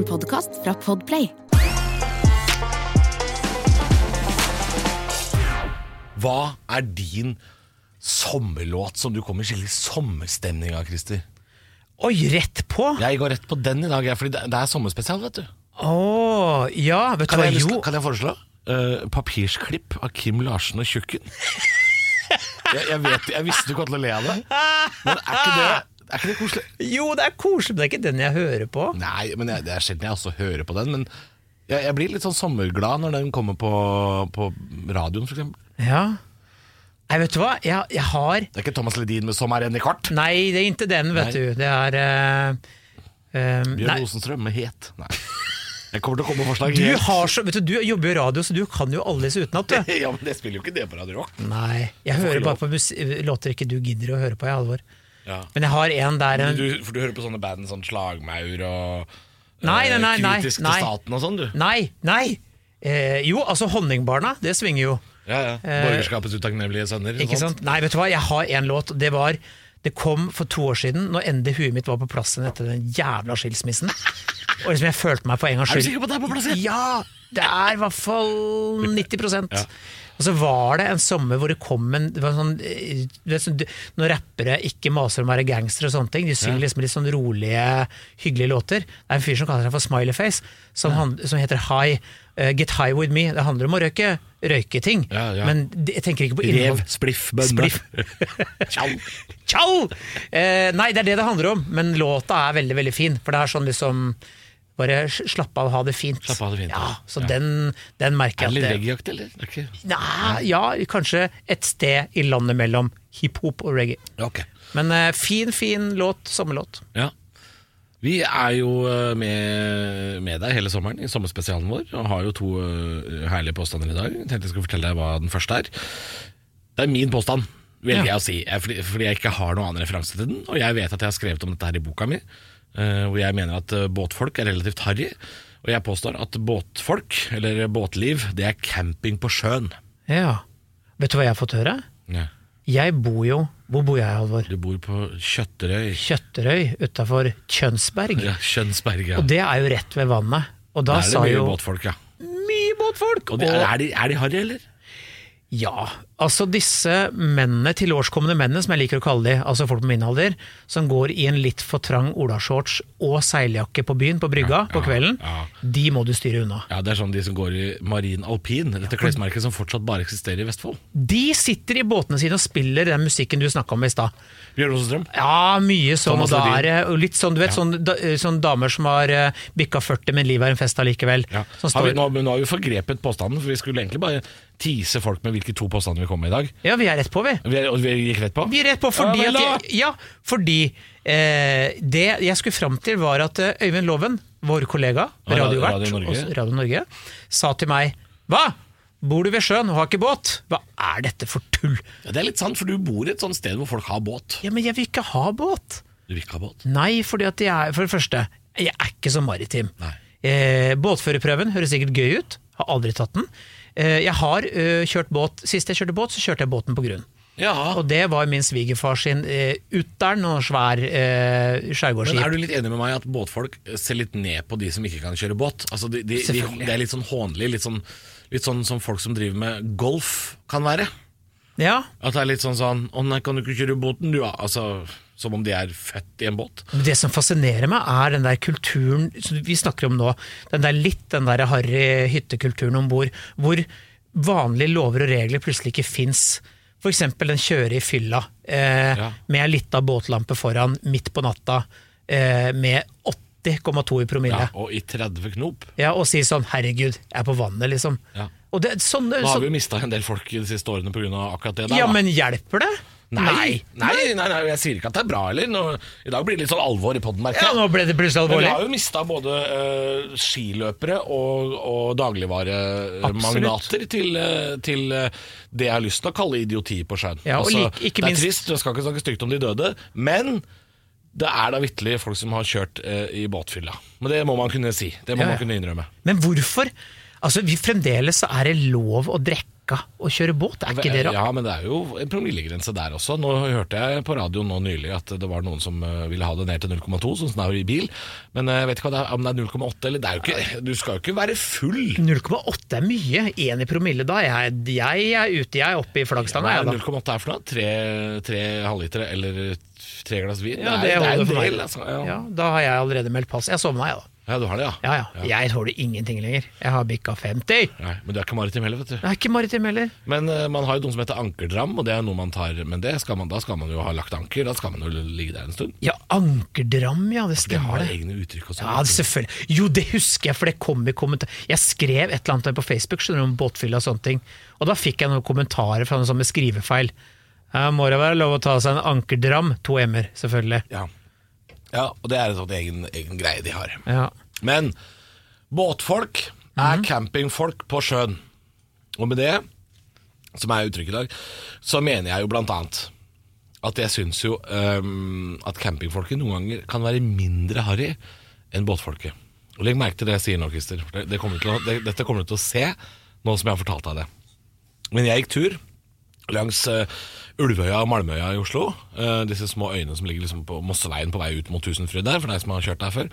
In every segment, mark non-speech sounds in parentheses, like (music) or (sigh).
En podkast fra Podplay. Hva er din sommerlåt som du kommer i skikkelig sommerstemning av, Christer? Oi, rett på! Jeg går rett på den i dag, for fordi det er sommerspesial, vet du. Oh, ja, vet du Kan hva, jo kan jeg foreslå? Uh, papirsklipp av Kim Larsen og Tjukken. (laughs) jeg, jeg, vet, jeg visste du kom til å le av det, men er ikke det, er ikke det koselig? Jo, det er koselig, men det er ikke den jeg hører på. Nei, men jeg, det er sjelden jeg også hører på den. Men jeg, jeg blir litt sånn sommerglad når den kommer på, på radioen, f.eks. Ja Nei, vet du hva, jeg, jeg har Det er ikke Thomas Ledin med 'Som er en i kart'. Nei, det er ikke den, vet Nei. du. Det er uh, eh, Bjørn Rosenstrøm med 'Het'. Nei. Jeg kommer til å komme med forslag. du, har så, vet du, du jobber jo i radio, så du kan jo alle disse utenat, (laughs) ja, men jeg spiller jo ikke det på Radio Rock. Nei, jeg hører bare på låter ikke du gidder å høre på, i alvor. Ja. Men jeg har en der en, Du, for du hører på sånne band sånn Slagmaur og Nei, eh, nei, nei, nei, Kritisk nei. til staten og sånn, du. Nei, nei! Eh, jo, altså Honningbarna, det svinger jo. Ja, ja. Eh, Borgerskapets utakknemlige sønner. Ikke sant? Nei, vet du hva, jeg har en låt. Det var Det kom for to år siden, når endelig huet mitt var på plass igjen etter den jævla skilsmissen. Og liksom jeg følte meg for en gangs Er du sikker på at det er på plass igjen? Ja! Det er i hvert fall 90 Ja. Og så var det en sommer hvor det kom en det var sånn, det sånn, Når rappere ikke maser om å være gangstere og sånne ting, de synger liksom litt sånn rolige, hyggelige låter. Det er en fyr som kaller seg for Smileyface, som, ja. som heter High. Uh, Get High With Me. Det handler om å røyke, ting, Ja, ja. men jeg tenker ikke på innhold. Rev, spliff, bønne. Spliff. Tjall. Tjall! uh, nei, det er det det handler om, men låta er veldig, veldig fin. For det er sånn liksom Bare slapp av og ha det fint. Slapp av, det fint, Ja. Så Ja. Den, den merker Er det litt jeg at eller? Okay. Nei, Ja, kanskje et sted i landet mellom hiphop og reggae. Okay. Men uh, fin, fin låt. Sommerlåt. Ja. Vi er jo eh, med, med deg hele sommeren i sommerspesialen vår, og har jo to uh, herlige påstander i dag. Jeg tenkte jeg skulle fortelle deg hva den første er. Det er min påstand, velger Ja. jeg å si, fordi, fordi jeg ikke har noen annen referanse til den. Og jeg vet at jeg har skrevet om dette her i boka mi, hvor jeg mener at eh, båtfolk er relativt harry. Og jeg påstår at båtfolk, eller båtliv, det er camping på sjøen. Ja. Vet du hva jeg har fått høre? Ja. Jeg bor jo Hvor bor jeg, Halvor? Du bor på Kjøtterøy. Kjøtterøy utafor Kjønsberg. Ja, Kjønsberg, ja. Og det er jo rett ved vannet. Og da Der er det mye jo båtfolk, ja. Mye båtfolk! Og de, er, de, er de harry, eller? Ja, altså disse mennene, tilårskomne mennene, som jeg liker å kalle de, altså folk på min alder, som går i en litt for trang olashorts og seiljakke på byen, på brygga, på kvelden, ja. de må du styre unna. Ja, Det er sånn de som går i marin alpin, dette klesmerket som fortsatt bare eksisterer i Vestfold. De sitter i båtene sine og spiller den musikken du snakka om i stad. Bjørn Rosenstrøm? Ja, mye sånn, og da er det litt sånn, du vet, sånn, da, sånn damer som har uh, bikka 40, men livet er en fest allikevel. Ja. Har vi, står, nå, nå har vi forgrepet påstanden, for vi skulle egentlig bare tease folk med hvilke to påstander vi kommer med i dag. ja, vi er rett på, vi. Vi, er, og vi gikk rett på? Vi er rett på fordi Ja, at jeg, Ja, fordi eh, det jeg skulle fram til var at eh, Øyvind Loven, vår kollega, radiovert, Radio Norge. Radio Norge, sa til meg Hva? Bor du ved sjøen og har ikke båt? Hva er dette for tull? Ja, det er litt sant, for du bor et sånt sted hvor folk har båt. Ja, men jeg vil ikke ha båt. Du vil ikke ha båt? Nei, fordi at jeg For det første, jeg er ikke så maritim. Nei. Eh, båtførerprøven høres sikkert gøy ut, har aldri tatt den. Eh, jeg har eh, kjørt båt Sist jeg kjørte båt, så kjørte jeg båten på grunn. Ja, Og det var min svigerfar sin eh, Uttern og svær eh, Men er du litt enig med meg at båtfolk ser litt ned på de som ikke kan kjøre båt? Altså, de, de, de, det er litt sånn hånlig, litt sånn, litt sånn som folk som driver med golf kan være. Ja, At det er litt sånn sånn Å nei, kan du ikke kjøre båten, du? Altså, som om de er født i en båt. Det som fascinerer meg, er den der kulturen som vi snakker om nå. Den der litt den der harry hyttekulturen om bord, hvor vanlige lover og regler plutselig ikke fins. F.eks. den kjøre i fylla eh, Ja. med ei lita båtlampe foran midt på natta eh, med 80,2 i promille. Ja, og i 30 knop. Ja, og si sånn 'herregud, jeg er på vannet', liksom. Ja. Og det, sånne, Nå har vi jo mista en del folk de siste årene pga. akkurat det der. ja, da. men hjelper det? Nei, nei, nei, nei, jeg sier ikke at det er bra heller. Nå, I dag blir det litt sånn alvor i poden, merker Ja, nå ble det plutselig Men vi har jo mista både uh, skiløpere og, og dagligvaremagnater til, uh, til uh, det jeg har lyst til å kalle idioti på sjøen. Ja, Altså, like- det er minst- trist, jeg skal ikke snakke stygt om de døde, men det er da vitterlig folk som har kjørt i båtfylla. Men det må man kunne si. Det må Ja, ja. man kunne innrømme. Men hvorfor? Altså, vi Fremdeles så er det lov å drikke og kjøre båt? Er ikke det rart? Ja, men det er jo en promillegrense der også. Nå hørte jeg på radioen nå nylig at det var noen som eh, ville ha det ned til 0,2, sånn som det er i bil. Men jeg vet ikke det er, om det er 0,8 eller det er jo ikke, Du skal jo ikke være full. 0,8 er mye. Én i promille da. Jeg, jeg er ute, jeg er oppe i flaggstanga. Ja, da. 0,8 er for noe? Tre, tre halvlitere eller tre glass vin? Ja, det, er, det er en del, altså. Ja. Ja, da har jeg allerede meldt pass. Jeg sovna, jeg, da. Ja, du har det, ja? Ja, ja. Jeg tåler ingenting lenger. Jeg har bikka 50. Nei, men du er ikke maritim heller, vet du. Jeg er ikke maritim heller. Men eh, man har jo noe som heter ankerdram, og det er noe man tar Men det skal man, da skal man jo ha lagt anker. Da skal man jo ligge der en stund. Ja, ankerdram, ja. Det Det stemmer, har det. egne uttrykk og sånn. Ja, det selvfølgelig. Jo, det husker jeg, for det kom i kommentar... Jeg skrev et eller annet på Facebook skjønner du, om båtfyll og sånne ting, og da fikk jeg noen kommentarer fra noen sånn med skrivefeil. Ja, må det være lov å ta seg en ankerdram. To m-er, selvfølgelig. Ja. Ja, og det er en sånn egen, egen greie de har. Ja. Men båtfolk er campingfolk på sjøen. Og med det, som er uttrykket i dag, så mener jeg jo blant annet at jeg syns jo um, at campingfolket noen ganger kan være mindre harry enn båtfolket. Og Legg merke til det jeg sier nå, Christer. Det, det kommer til å, det, dette kommer du til å se nå som jeg har fortalt deg det. Men jeg gikk tur langs uh, Ulvøya og Malmøya i Oslo. eh, disse små øyene som ligger liksom på Mosseveien på vei ut mot Tusenfryd der, for deg som har kjørt der før.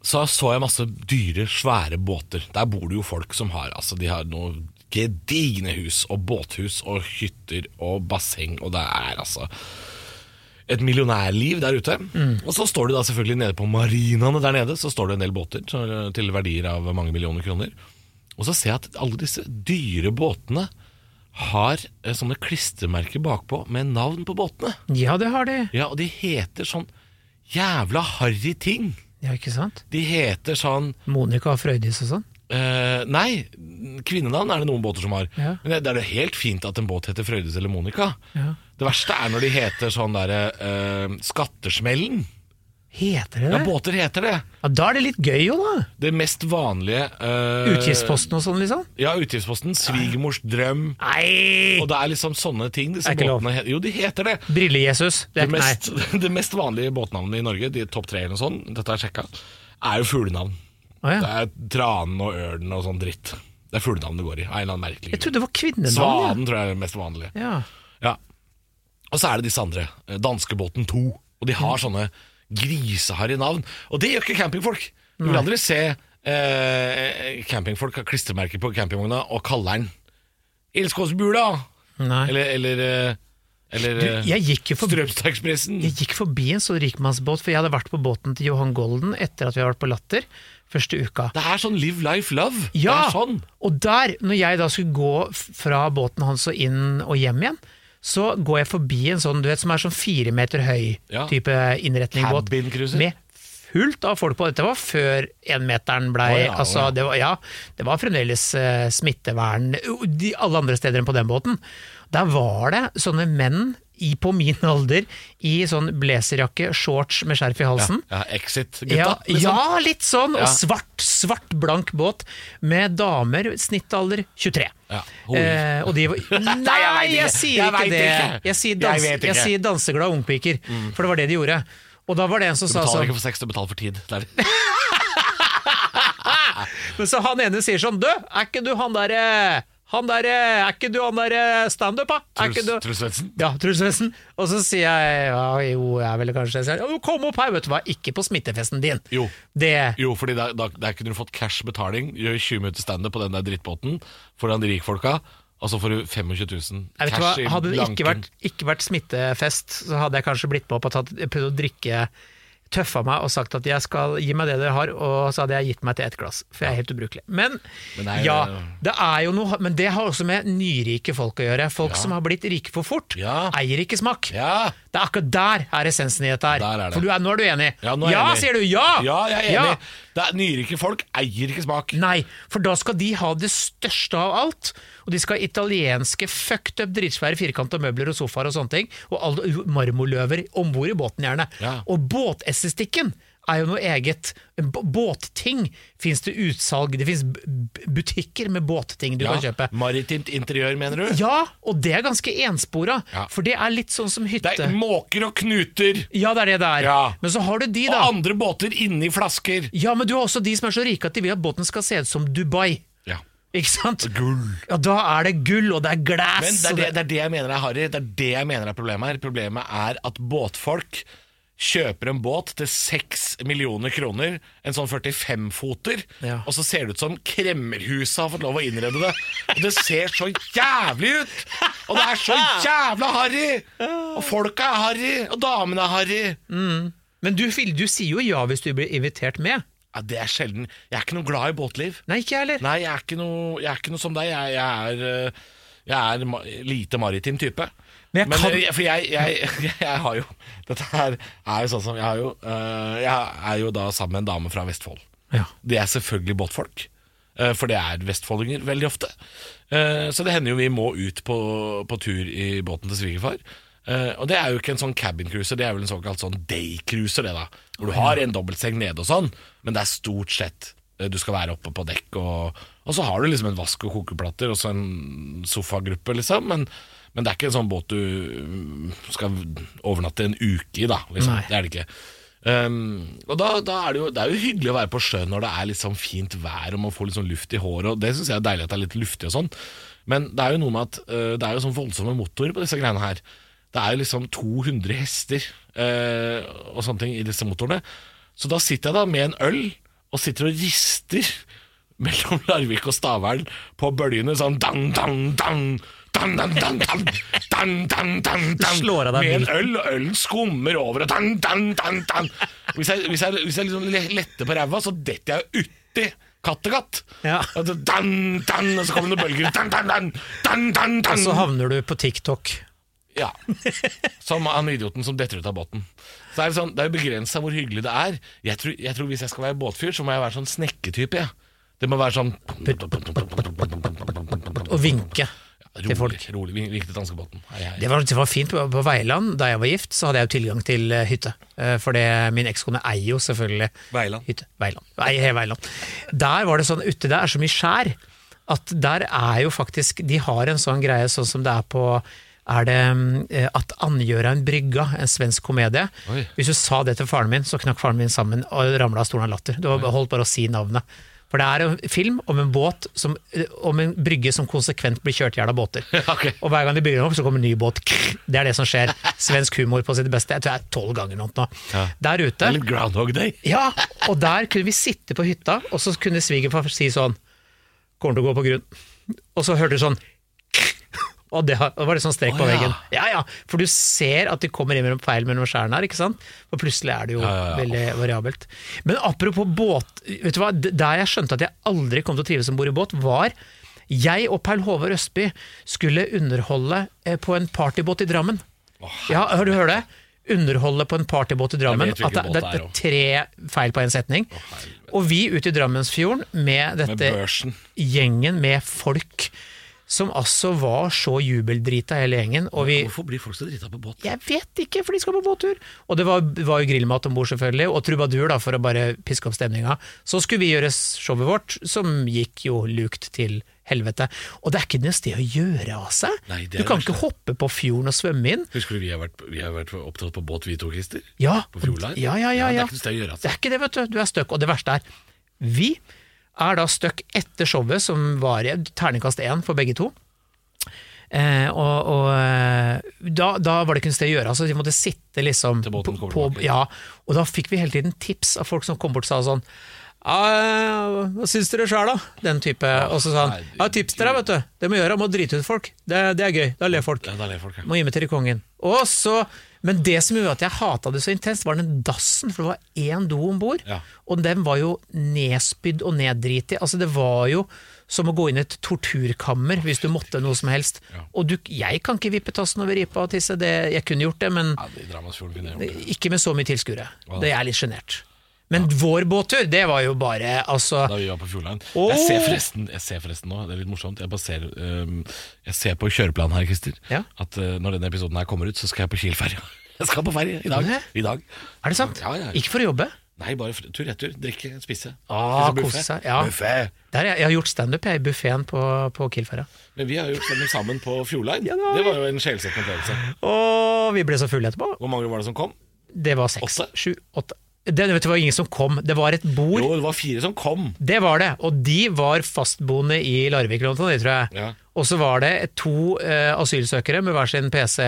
Så så jeg masse dyre, svære båter. Der bor det jo folk som har altså de har noe gedigne hus og båthus og hytter og basseng, og det er altså et millionærliv der ute. Og så står det da selvfølgelig nede på marinaene der nede, så står det en del båter til verdier av mange millioner kroner. Og så ser jeg at alle disse dyre båtene har eh, sånne klistremerker bakpå med navn på båtene. ja, det har de. Ja, og de heter sånn jævla harry ting. Ja, ikke sant? De heter sånn Monica og Frøydis og sånn. eh, Nei, kvinnenavn er det noen båter som har. Ja. Men det, det er jo helt fint at en båt heter Frøydis eller Monica. Ja. Det verste er når de heter sånn derre eh, Skattesmellen. Heter det det? Ja, båter heter det. Ja, Da er det litt gøy jo, da. Det mest vanlige eh, Utgiftsposten og sånn, liksom. Ja, utgiftsposten. Svigermors drøm. Nei! Og det er liksom sånne ting. Disse Er ikke lov. båtene Jo, de heter det. Brille-Jesus. Det Det er ikke nei. mest, (laughs) det mest vanlige båtnavnet i Norge, de topp tre eller noe sånt, dette jeg sjekka, er jo fuglenavn. Å, ja. Det er tranen og ørnen og sånn dritt. Det er fuglenavn det går i. Av en eller annen merkelig Jeg trodde det var kvinnenavn. Svanen tror jeg er det mest vanlige. Ja. Ja. Ja. Og så er det disse andre. eh, Danskebåten 2. Og de har sånne griseharry navn. Og det gjør ikke campingfolk. Du vil aldri se eh, campingfolk ha klistremerker på campingvogna og kaller den Ilskåsbula! Nei. Eller, eller, eh, eller Du, eh, jeg gikk jo forbi Jeg gikk forbi en sånn rikmannsbåt, for jeg hadde vært på båten til Johan Golden etter at vi hadde vært på Latter første uka. Det er sånn live life love. Ja! Sånn. Og der, når jeg da skulle gå fra båten hans og inn og hjem igjen, så går jeg forbi en sånn, du vet, som er sånn fire meter høy Ja. type innretningbåt. Cabin-cruiser. Med fullt av folk på. Dette var før énmeteren blei oh, ja, altså, oh, ja. det, var, ja, det var fremdeles uh, smittevern de, alle andre steder enn på den båten. Der var det sånne menn i, på min (laughs) alder i sånn blazerjakke, shorts med skjerf i halsen. Ja, Exit-gutta. Ja, liksom. ja, litt sånn. Og svart, svart, blank båt med damer, snittalder 23. Ja. Eh, og de var (laughs) Nei, jeg ikke. sier Jeg ikke det! ikke. Jeg sier, Jeg dans, jeg. Mm. sier danseglade ungpiker, for det var det de gjorde. Og da var det en som Du betaler sånn ikke for sex, du betaler for tid. Det det. (laughs) Men så han ene sier sånn Du, er ikke du han derre han der, Er ikke du han derre standup, da? Truls Svendsen. Ja, Truls Svendsen. Og så sier jeg ja, jo, jeg er vel kanskje si sier, ja, Kom opp her, vet du hva. Ikke på smittefesten din. Jo. Det Jo, fordi da, der kunne du fått cash betaling. Gjør 20 minutter standup på den der drittbåten foran de rikfolka, og så får du 25 000 Jeg vet hva, cash i Hadde det ikke vært, ikke vært smittefest, så hadde jeg kanskje blitt med opp og tatt, prøvd å drikke Tøffa meg og sagt at jeg skal gi meg det dere har, og så hadde jeg gitt meg til ett glass. For jeg er helt ubrukelig. Men, Men ja, det er jo noe Men det har også med nyrike folk å gjøre. Folk som har blitt rike for fort, Ja. eier ikke smak. Ja, Det er akkurat der er essensen i dette her. Er det. For du er, nå er du enig? ja, er jeg enig. sier du! Ja! Ja, jeg er Ja. enig. Det er Nyrike folk eier ikke smak. Nei, for da skal de ha det største av alt. Og de skal ha italienske fucked up dritsvære firkanta møbler og sofaer og sånne ting. Og marmorløver om bord i båten, gjerne. Ja. Og båtestetikken er jo noe eget. Båtting fins det utsalg, det fins butikker med båtting du Ja, kan kjøpe. Maritimt interiør, mener du? Ja, og det er ganske enspora, Ja. for det er litt sånn som hytte. Det er måker og knuter Ja, det er det det er. Ja. Men så har du de, og andre båter inni flasker. Ja, men du har også de som er så rike at de vil at båten skal se ut som Dubai. Ikke sant? Gull. Ja, da er det gull, og det er glass. Men det er det, det er det jeg mener er harry. Det er det jeg mener er problemet her. Problemet er at båtfolk kjøper en båt til 6 millioner kroner, en sånn 45-foter, Ja. og så ser det ut som Kremmerhuset har fått lov å innrede det. Og det ser så jævlig ut! Og det er så jævla harry! Og folka er harry, og damene er harry. Men du, Phil, du sier jo ja hvis du blir invitert med. Ja, det er sjelden. Jeg er ikke noe glad i båtliv. Nei, ikke heller. Nei, jeg er ikke noe, jeg er ikke noe som deg. Jeg, jeg er, øh, jeg er lite maritim type. Men jeg kan- øh, For jeg, jeg, (laughs) jeg, har jo Dette her er jo sånn som Jeg, har jo, øh, jeg er jo da sammen med en dame fra Vestfold. Ja. De er selvfølgelig båtfolk. øh, For det er vestfoldinger veldig ofte. Uh, Så det hender jo vi må ut på, på tur i båten til svigerfar. Uh, Og det er jo ikke en sånn cabin cruiser, det er vel en såkalt sånn day cruiser, det da. Hvor du har en dobbeltseng nede og sånn, men det er stort sett eh, du skal være oppe på dekk, og, og så har du liksom en vask og kokeplater og så en sofagruppe, liksom. Men, men det er ikke en sånn båt du mm, skal overnatte en uke i, da. Liksom. Det er det ikke. Um, og da, da er det, jo, det er jo hyggelig å være på sjøen når det er litt sånn fint vær og man får litt sånn luft i håret. Og Det syns jeg er deilig at det er litt luftig og sånn. Men det er jo noe med at uh, det er jo sånn voldsomme motorer på disse greiene her. Det er jo liksom 200 hester uh, og sånne ting i disse motorene. Så da sitter jeg da med en øl og sitter og rister (laughs) mellom Larvik og Stavern på bølgene sånn dang, dang, dang. Dang, dan, dan, dan, dan, dan, dan, dan. slår av deg Med en øl, og ølen skummer over, og dan, dan, dan, dan. Hvis jeg, hvis jeg, hvis jeg liksom letter på ræva, så detter jeg uti Kattegat. Ja. Og så dan, dan, og så kommer det noen bølger. Dan, dan, dan, dan, dan, dan. Og så havner du på TikTok. Ja. Som han idioten som detter ut av båten. Så er det, sånn, det er jo begrensa hvor hyggelig det er. Jeg tror, jeg tror Hvis jeg skal være båtfyr, så må jeg være sånn snekketype. Ja. Det må være sånn Og vinke til folk. Rolig, vi til danskebåten. Det var, det var fint på, på Veiland. Da jeg var gift, så hadde jeg jo tilgang til eh, hytte. Eh, For det, min ekskone eier jo selvfølgelig Veiland. hytte. Veiland. Eier Veiland. Der var det sånn, ute der er så mye skjær, at der er jo faktisk De har en sånn greie sånn som det er på er det eh, at Andgjøran brygga, en svensk komedie. Oi. Hvis du sa det til faren min, så knakk faren min sammen og ramla av stolen av latter. Du holdt bare å si navnet. For det er en film om en båt som, om en brygge som konsekvent blir kjørt i hjel av båter. (laughs) Okay. Og hver gang de bygger den opp, så kommer en ny båt. Det er det som skjer. Svensk humor på sitt beste. Jeg tror jeg er tolv ganger nå. Ja. Der ute litt Groundhog Day. ja, og der kunne vi sitte på hytta, og så kunne svigerfar si sånn Kommer til å gå på grunn. Og så hørte du sånn og det var det sånn strek på på ja. veggen. Ja, ja, For du ser at de kommer inn mellom feil mellom skjærene her, ikke sant? For plutselig er det jo Ja, ja, veldig variabelt. Men apropos båt, vet du hva? Der jeg skjønte at jeg aldri kom til å trives om bord i båt, var jeg og Paul Håvard Østby skulle underholde eh, på en partybåt i Drammen. Ja, hør du hører det? Underholde på en partybåt i Drammen. At det, det, det det er tre feil på en setning. Og vi ute i Drammensfjorden Med dette med gjengen med folk som altså var så jubeldrita hele gjengen. Vi Hvorfor blir folk så drita på båt? Jeg vet ikke, for de skal på båttur! Og det var, var jo grillmat om bord, selvfølgelig, og trubadur, da, for å bare piske opp stemninga. Så skulle vi gjøre showet vårt, som gikk jo lukt til helvete. Og det er ikke noe sted å gjøre av seg. Nei, er du kan ikke hoppe på fjorden og svømme inn. Husker du vi har vært, vi har vært opptatt på båt, vi to, Christer? Ja, På Fjordline? Ja, ja, ja, Det er ikke noe sted å gjøre. Det Altså. er ikke det, vet du. Du er stuck. Og det verste er, vi er da stuck etter showet, som var i terningkast én for begge to. Eh, og og eh, da, da var det ikke noe sted å gjøre. Altså, de måtte sitte liksom båten på, på, ja, Og da fikk vi hele tiden tips av folk som kom bort og sa sånn ja, hva syns dere sjøl, da? Den type. og så sa han ja, tips til deg, vet du. Det må gjøre, må drite ut folk. Det, det er gøy. Da ler folk. Ja, da ler folk, ja. Må invitere kongen. Og så, men det som gjorde at jeg hata det så intenst, var den dassen, for det var én do om bord. Ja. Og den var jo nedspydd og neddriti. Altså, det var jo som å gå inn i et torturkammer hvis du måtte noe som helst. Ja. Og du, jeg kan ikke vippe tassen over ripa og tisse, det, jeg kunne gjort det, men Ja, jeg gjort det. ikke med så mye tilskuere. Det er litt sjenert. Men vår båttur, det var jo bare altså Da vi var på Fjordline. Oh. Jeg ser forresten Jeg ser forresten nå, det er litt morsomt. Jeg, ser, um, jeg ser på kjøreplanen her, Christer, Ja. at uh, når denne episoden her kommer ut, så skal jeg på Kiel-ferja. (laughs) Jeg skal på ferie i dag. I dag. Er det sant? Ja, ja. Ikke for å jobbe? Nei, bare tur-retur. Drikke, spise. Ah, kose seg, ja. Buffet. Der, jeg, har gjort standup i buffeen på, på Kielferja. Men vi har jo gjort standup sammen på Fjordline. Ja, det det var jo en sjelsettende opplevelse. Og vi ble så fulle etterpå. Hvor mange var det som kom? Det var seks. Åtte? Sju, åtte. Det, det var ingen som kom. Det var et bord. Jo, det var fire som kom. Det var det, og de var fastboende i Larvik, tror jeg. Ja. Og så var det to uh, asylsøkere med hver sin PC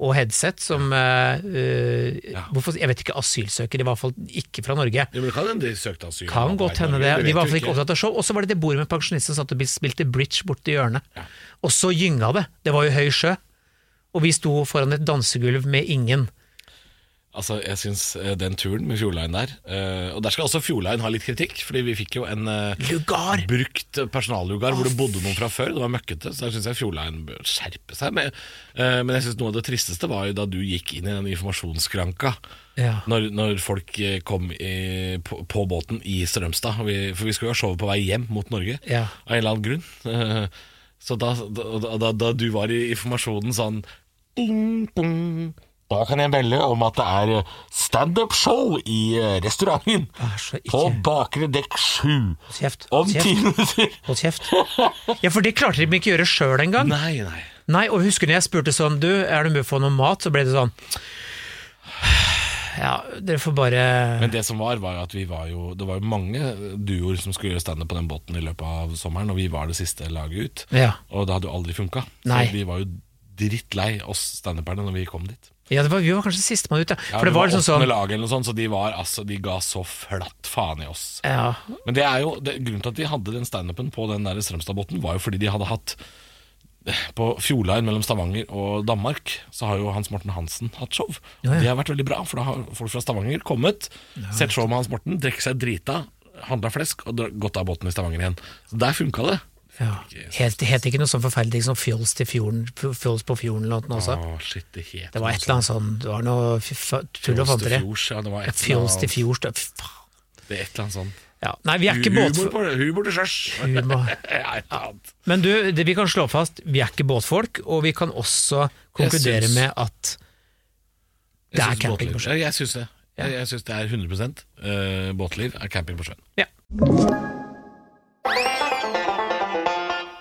og headset som eh, Ja. hvorfor, Jeg vet ikke, asylsøkere, i hvert fall ikke fra Norge. Ja, men kan de søkte asyl. Kan godt hende det. De var i hvert fall ikke opptatt av show. Og så var det det bordet med pensjonister som satt og spilte bridge borti hjørnet. Og så gynga det. Det var jo høy sjø. Og vi sto foran et dansegulv med ingen. Altså, jeg syns eh, den turen med Fjordline der eh, Og der skal også Fjordline ha litt kritikk, fordi vi fikk jo en eh, Lugar! brukt personallugar hvor det bodde noen fra før. Det var møkkete, så der syns jeg Fjordline bør skjerpe seg. Men, eh, men jeg synes noe av det tristeste var jo da du gikk inn i den informasjonsskranka. Ja. Når, når folk kom i, på, på båten i Strømstad. Vi, for vi skulle jo ha showet på vei hjem mot Norge, Ja. av en eller annen grunn. Så da, da, da, da du var i informasjonen sånn ding, ding, Da kan jeg melde om at det er eh, standup-show i eh, restauranten Vær på bakre dekk sju. Kjeft. Om Kjeft. ti minutter. Hold kjeft. Ja, for det klarte de ikke å gjøre sjøl engang. Nei, nei. Nei, og husker når jeg spurte sånn Du, er du med å få noe mat? Så ble det sånn Ja, dere får bare Men det som var, var jo at vi var jo Det var jo mange duoer som skulle gjøre standup på den båten i løpet av sommeren, og vi var det siste laget ut. Ja. Og det hadde jo aldri funka. Så vi var jo drittlei, oss standuperne, når vi kom dit. Ja det var, vi var kanskje sistemann ut, ja. Ja, det vi var liksom sånn lag eller noe sånt, så de, var, altså, de ga så flatt faen i oss. ja, Men det er jo, det, grunnen til at de hadde den standupen på den der Strømstadbåten, var jo fordi de hadde hatt på Fjordline mellom Stavanger og Danmark, så har jo Hans Morten Hansen hatt show. Ja. Det har vært veldig bra, for da har folk fra Stavanger kommet, sett show med Hans Morten, drukket seg drita, handla flesk og gått av båten i Stavanger igjen. Så der funka det. Ja. Het, het ikke noe sånn forferdelig ting som Fjols til fjorden Fjols på fjorden eller noe sånt? Oh, shit, det het Det var et eller annet sånn Det var noe tull og fanteri. fjords, ja, det var et Fjols til fjords det- Det er et eller annet sånn Ja. Nei, vi er ikke båtfolk. humor til sjøs. (laughs) Men du, det, vi kan slå fast, vi er ikke båtfolk, og vi kan også konkludere syns- med at det er camping på sjøen. Jeg syns det. Jeg, jeg syns det er 100 uh, båtliv er camping på sjøen. Ja.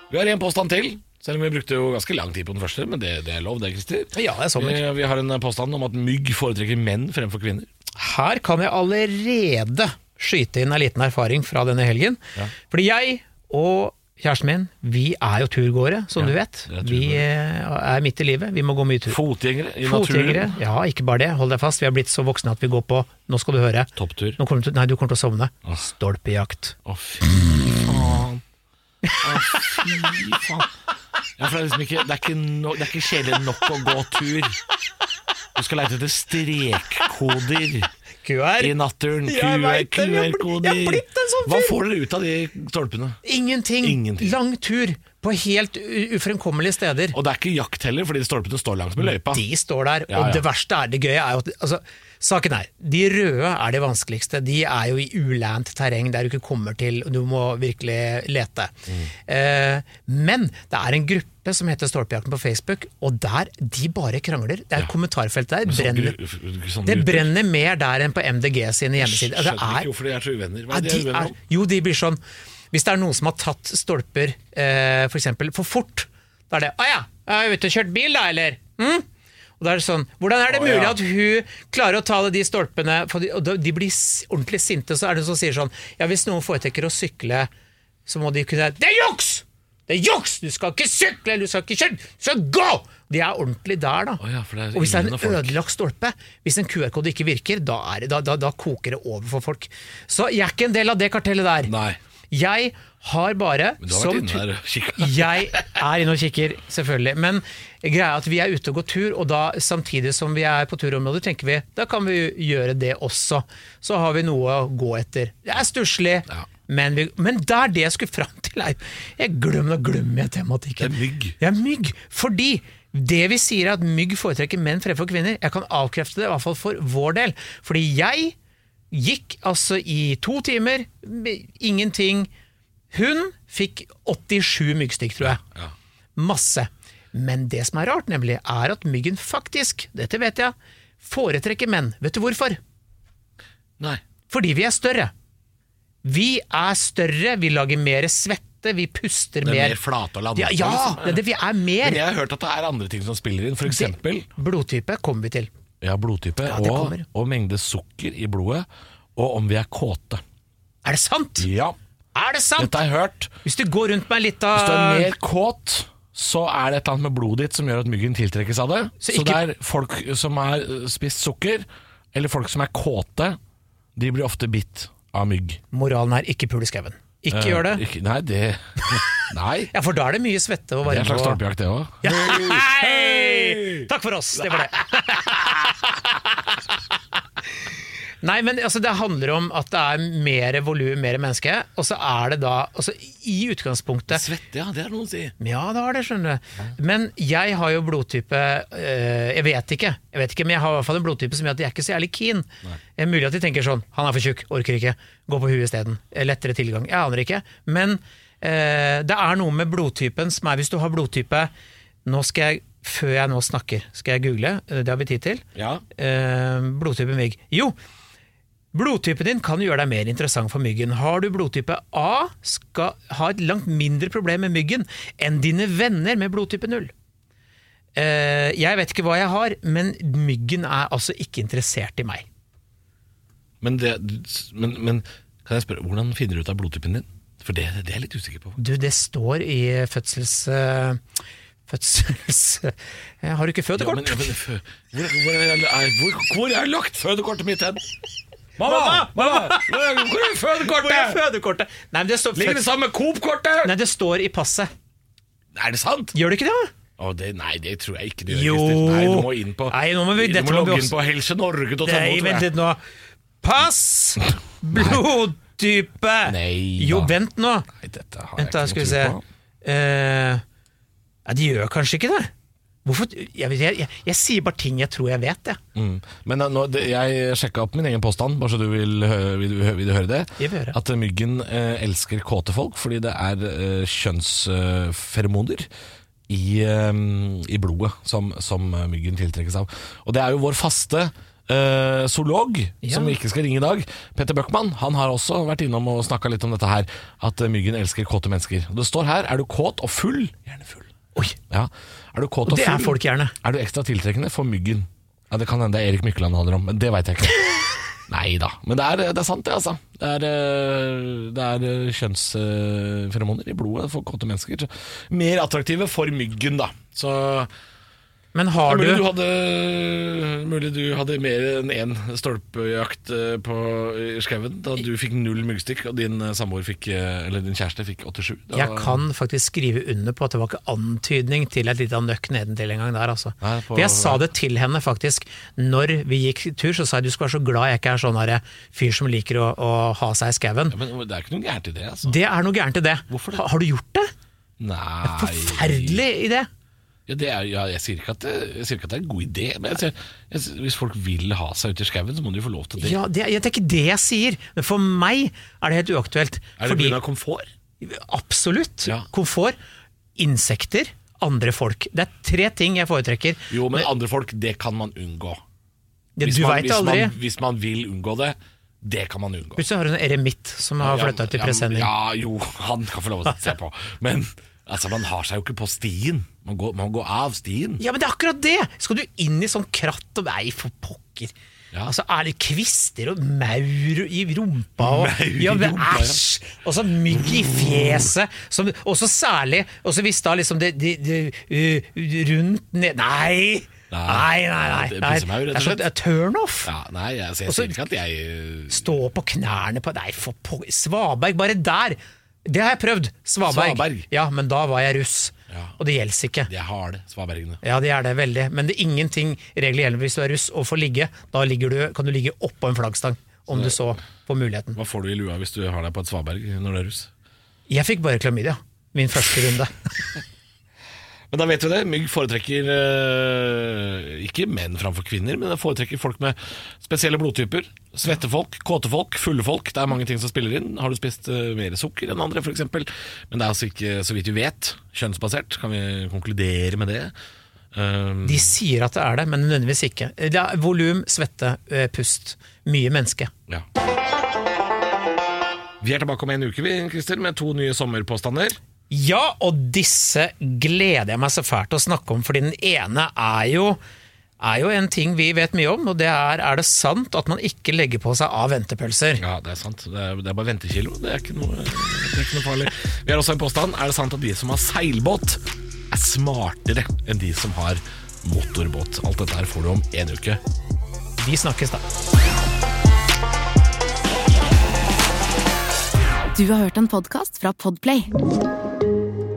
Vi har en påstand til, selv om vi brukte jo ganske lang tid på den første. Men det, det er lov, det, Christer. ja, det er sommer. Vi, vi har en påstand om at mygg foretrekker menn fremfor kvinner. Her kan jeg allerede skyte inn en liten erfaring fra denne helgen. Fordi jeg og kjæresten min, vi er jo turgåere, som du vet. er Vi eh, er midt i livet, vi må gå mye tur. Fotgjengere i Fotgjengere, naturen. ja, ikke bare det. Hold deg fast, vi har blitt så voksne at vi går på Nå skal du høre. Topptur. Nå kommer du, til- nei, du kommer til å sovne. Stolpejakt. Å, fy. Å, fy faen. Ja, for det er liksom ikke Det er ikke, no, det er ikke kjedelig nok å gå tur. Du skal leite etter strekkoder QR. i naturen. QR-koder. sånn Hva får dere ut av de stolpene? Ingenting. Ingenting. Lang tur på helt ufremkommelige steder. Og det er ikke jakt heller, fordi stolpene står langs med løypa. De står der, Ja, og det verste er det gøye er jo at altså, Saken er, de røde er de vanskeligste. De er jo i ulant terreng der du ikke kommer til, og du må virkelig lete. Mm. Eh, men det er en gruppe som heter Stolpejakten på Facebook, og der de bare krangler. Det er et kommentarfelt der. Sånn Brenner, sånn det brenner mer der enn på MDG sine hjemmesider. Altså, Skjønner er, ikke hvorfor de er så uvenner. Hva er de de uvenner er, om? jo, de blir sånn Hvis det er noen som har tatt stolper eh, for eksempel for fort, da er det 'Å ja, jeg er ute og kjørt bil, da, eller?' Hm? Og da er det sånn, Hvordan er det mulig at hun klarer å ta de stolpene for de, og de blir ordentlig sinte, så er det noen som sier sånn Ja, hvis noen foretrekker å sykle, så må de kunne Det er juks! Det er juks! Du skal ikke sykle, du skal ikke kjøre, du skal gå! De er ordentlig der, da. Oh ja, for det er og hvis det er en ødelagt stolpe, hvis en QR-kode ikke virker, da, er det, da, da, da koker det over for folk. Så jeg er ikke en del av det kartellet der. Nei. Jeg har bare Men du har vært inne der og kikka. (laughs) jeg er inne og kikker, selvfølgelig. Men greia er at vi er ute og går tur, og da samtidig som vi er på turområdet, tenker vi da kan vi gjøre det også. Så har vi noe å gå etter. Det er stusslig, Ja. men, vi, men der det jeg skulle fram til, er Jeg glemmer, nå glemmer jeg tematikken. Det er mygg. Det er mygg. Fordi det vi sier er at mygg foretrekker menn fremfor kvinner. Jeg kan avkrefte det, i hvert fall for vår del. Fordi jeg gikk altså i to timer, ingenting. Hun fikk 87 myggstikk, tror jeg. Ja. Masse. Men det som er rart, nemlig, er at myggen faktisk, dette vet jeg, foretrekker menn. Vet du hvorfor? Nei. Fordi vi er større. Vi er større, vi lager mer svette, vi puster mer. Det er mer. mer flate og lande. Ja, ja det, det, vi er mer. Men jeg har hørt at det er andre ting som spiller inn, eksempel Blodtype kommer vi til. Ja, blodtype Ja, det og, kommer. og mengde sukker i blodet, og om vi er kåte. Er det sant? Ja, Er det sant? dette har jeg hørt. Hvis du går rundt med litt av Hvis du er mer kåt, så er det et eller annet med blodet ditt som gjør at myggen tiltrekkes av det. Så Så, ikke- det er folk som har øh, spist sukker, eller folk som er kåte, de blir ofte bitt av mygg. Moralen er ikke pul i skauen. Ikke Eh, gjør det. Ikke, nei, det (laughs) Nei. Ja, for da er det mye svette og Det er en slags stolpejakt, det òg. Ja. Hei! Takk for oss, det var det. (laughs) Nei, men altså, det handler om at det er mer volum, mer menneske, og så er det da altså, I utgangspunktet Svette, ja, det er noe å si. Ja, det har det, skjønner du. Men jeg har jo blodtype øh, Jeg vet ikke, jeg vet ikke, men jeg har i hvert fall en blodtype som gjør at jeg er ikke så jævlig keen. Det er mulig at de tenker sånn Han er for tjukk, orker ikke. Gå på huet isteden. Lettere tilgang. Jeg aner ikke. Men det er noe med blodtypen som er Hvis du har blodtype Nå skal jeg, før jeg nå snakker, skal jeg google. eh, Det har vi tid til. Ja. Eh, blodtype mygg. Jo! Blodtypen din kan gjøre deg mer interessant for myggen. Har du blodtype A, skal ha et langt mindre problem med myggen enn dine venner med blodtype 0. Eh, jeg vet ikke hva jeg har, men myggen er altså ikke interessert i meg. Men, det, men, men kan jeg spørre, hvordan finner du ut av blodtypen din? For det, det er jeg litt usikker på. Du, det står i fødsels... Uh, fødsels... (laughs) Eh, har du ikke Ja, fødekort? men, ja, men, hvor, hvor, er, hvor, hvor er lagt fødekortet mitt hen? Mamma! mamma, Hvor er er Hvor er fødekortet? fødekortet? Nei, det står, Ligger det sammen med Coop-kortet? Nei, det står i passet. Er det sant? Gjør det ikke det? Oh, det, nei, det tror jeg ikke det gjør. Jo. Nei, du må inn på Nei, nå må vi- Du må logge inn på helsenorge.no. Nei, tror (laughs) Blodtype! Nei Jo, vent nå. Nei, dette har Vent da, jeg ikke noe tro på. Eh, ja, de gjør kanskje ikke det. Hvorfor? Jeg, jeg, jeg, jeg sier bare ting jeg tror jeg vet, jeg. Mm. Men uh, nå, det, jeg sjekka opp min egen påstand, bare så du vil, hø- vil, du vil du høre det. Jeg vil høre. At myggen uh, elsker kåte folk fordi det er uh, kjønnsferomoner i, um, i blodet som, som myggen tiltrekkes av. Og det er jo vår faste uh, zoolog, Ja. som vi ikke skal ringe i dag, Petter Bøckmann, han har også vært innom og snakka litt om dette her. At uh, myggen elsker kåte mennesker. Og det står her er du kåt og full, gjerne full. Oi, Ja. Er du kåt og Det full, er folk gjerne. er du ekstra tiltrekkende for myggen. Ja, Det kan hende det er Erik Mykland det handler om, men det veit jeg ikke. (laughs) Nei da. Men det er, det er sant, det, altså. Det er, eh, det er eh, kjønnsferomoner i blodet for kåte mennesker. Mer attraktive for myggen, da. Så Men har mulig, du du hadde, mulig du hadde mer enn én stolpejakt eh, på skauen da du fikk null myggstikk, og din eh, samboer fikk, eh, eller din kjæreste fikk 87. Da- Jeg kan faktisk skrive under på at det var ikke antydning til et lite nøkk nedentil en gang der, altså. Nei, på- For jeg sa det til henne faktisk. Når vi gikk tur, så sa jeg du skal være så glad jeg ikke er sånn fyr som liker å, å ha seg i skauen. Ja, men det er ikke noe gærent i det, altså. Det er noe gærent i det. Hvorfor det? Ha, har du gjort det? Nei Forferdelig idé! Ja, det er, ja, jeg, sier ikke at det, jeg sier ikke at det er en god idé, men jeg sier, jeg, hvis folk vil ha seg ute i skauen, så må de jo få lov til det. Ja, det, det er ikke det jeg sier, men for meg er det helt uaktuelt. er det pga. komfort? Absolutt. Ja. Komfort, insekter, andre folk. Det er tre ting jeg foretrekker. Jo, men andre folk, det kan man unngå. Hvis du man, hvis. Man, hvis man vil unngå det, det kan man unngå. Plutselig har du en eremitt som har flytta til i presenning. Ja, jo, (laughs) han kan få lov til å se på. Men altså, man har seg jo ikke på stien. Man går, man går av stien. Ja, men det er akkurat det! Skal du inn i sånn kratt og Nei, for pokker. Ja. Altså, Er det kvister og maur i rumpa og ja, men. Æsj! Og så mygg i fjeset. Som, og så særlig Og så hvis da liksom det, det, det uh, Rundt ned Nei! Nei. Nei, nei, nei. Og Det er så- slett. det er turnoff. Ja, nei, altså, jeg sier ikke at jeg øh, Stå på knærne på Nei, for. Svaberg, bare der! Det har jeg prøvd. Svaberg. Svaberg. Ja, men da var jeg russ. Ja. Og det gjelder ikke. De er harde, svabergene. Ja, de er det veldig. Men det er ingenting regler gjelder hvis du er russ og får ligge. Da du, kan du ligge oppå en flaggstang, om du så får muligheten. Hva får du i lua hvis du har deg på et svaberg når du er russ? Jeg fikk bare klamydia. Min første runde. (laughs) Men da vet vi det. Mygg foretrekker øh, ikke menn framfor kvinner, men det foretrekker folk med spesielle blodtyper. svettefolk, kåtefolk, kåte folk, fulle folk. Det er mange ting som spiller inn. Har du spist øh, mer sukker enn andre, f.eks.? Men det er altså ikke, så vidt vi vet, kjønnsbasert. Kan vi konkludere med det? Um, De sier at det er det, men nødvendigvis ikke. Det er volum, svette, eh, pust. Mye menneske. ja. Vi er tilbake om en uke, vi, Christer, med to nye sommerpåstander. Ja, og disse gleder jeg meg så fælt til å snakke om, fordi den ene er jo er jo en ting vi vet mye om, og det er er det sant at man ikke legger på seg av ventepølser. Ja, det er sant. Det er, det er bare ventekilo. Det er, ikke noe, det er ikke noe farlig. Vi har også en påstand. Er det sant at de som har seilbåt, er smartere enn de som har motorbåt? Alt dette her får du om en uke. Vi snakkes da. Du har hørt en podkast fra Podplay.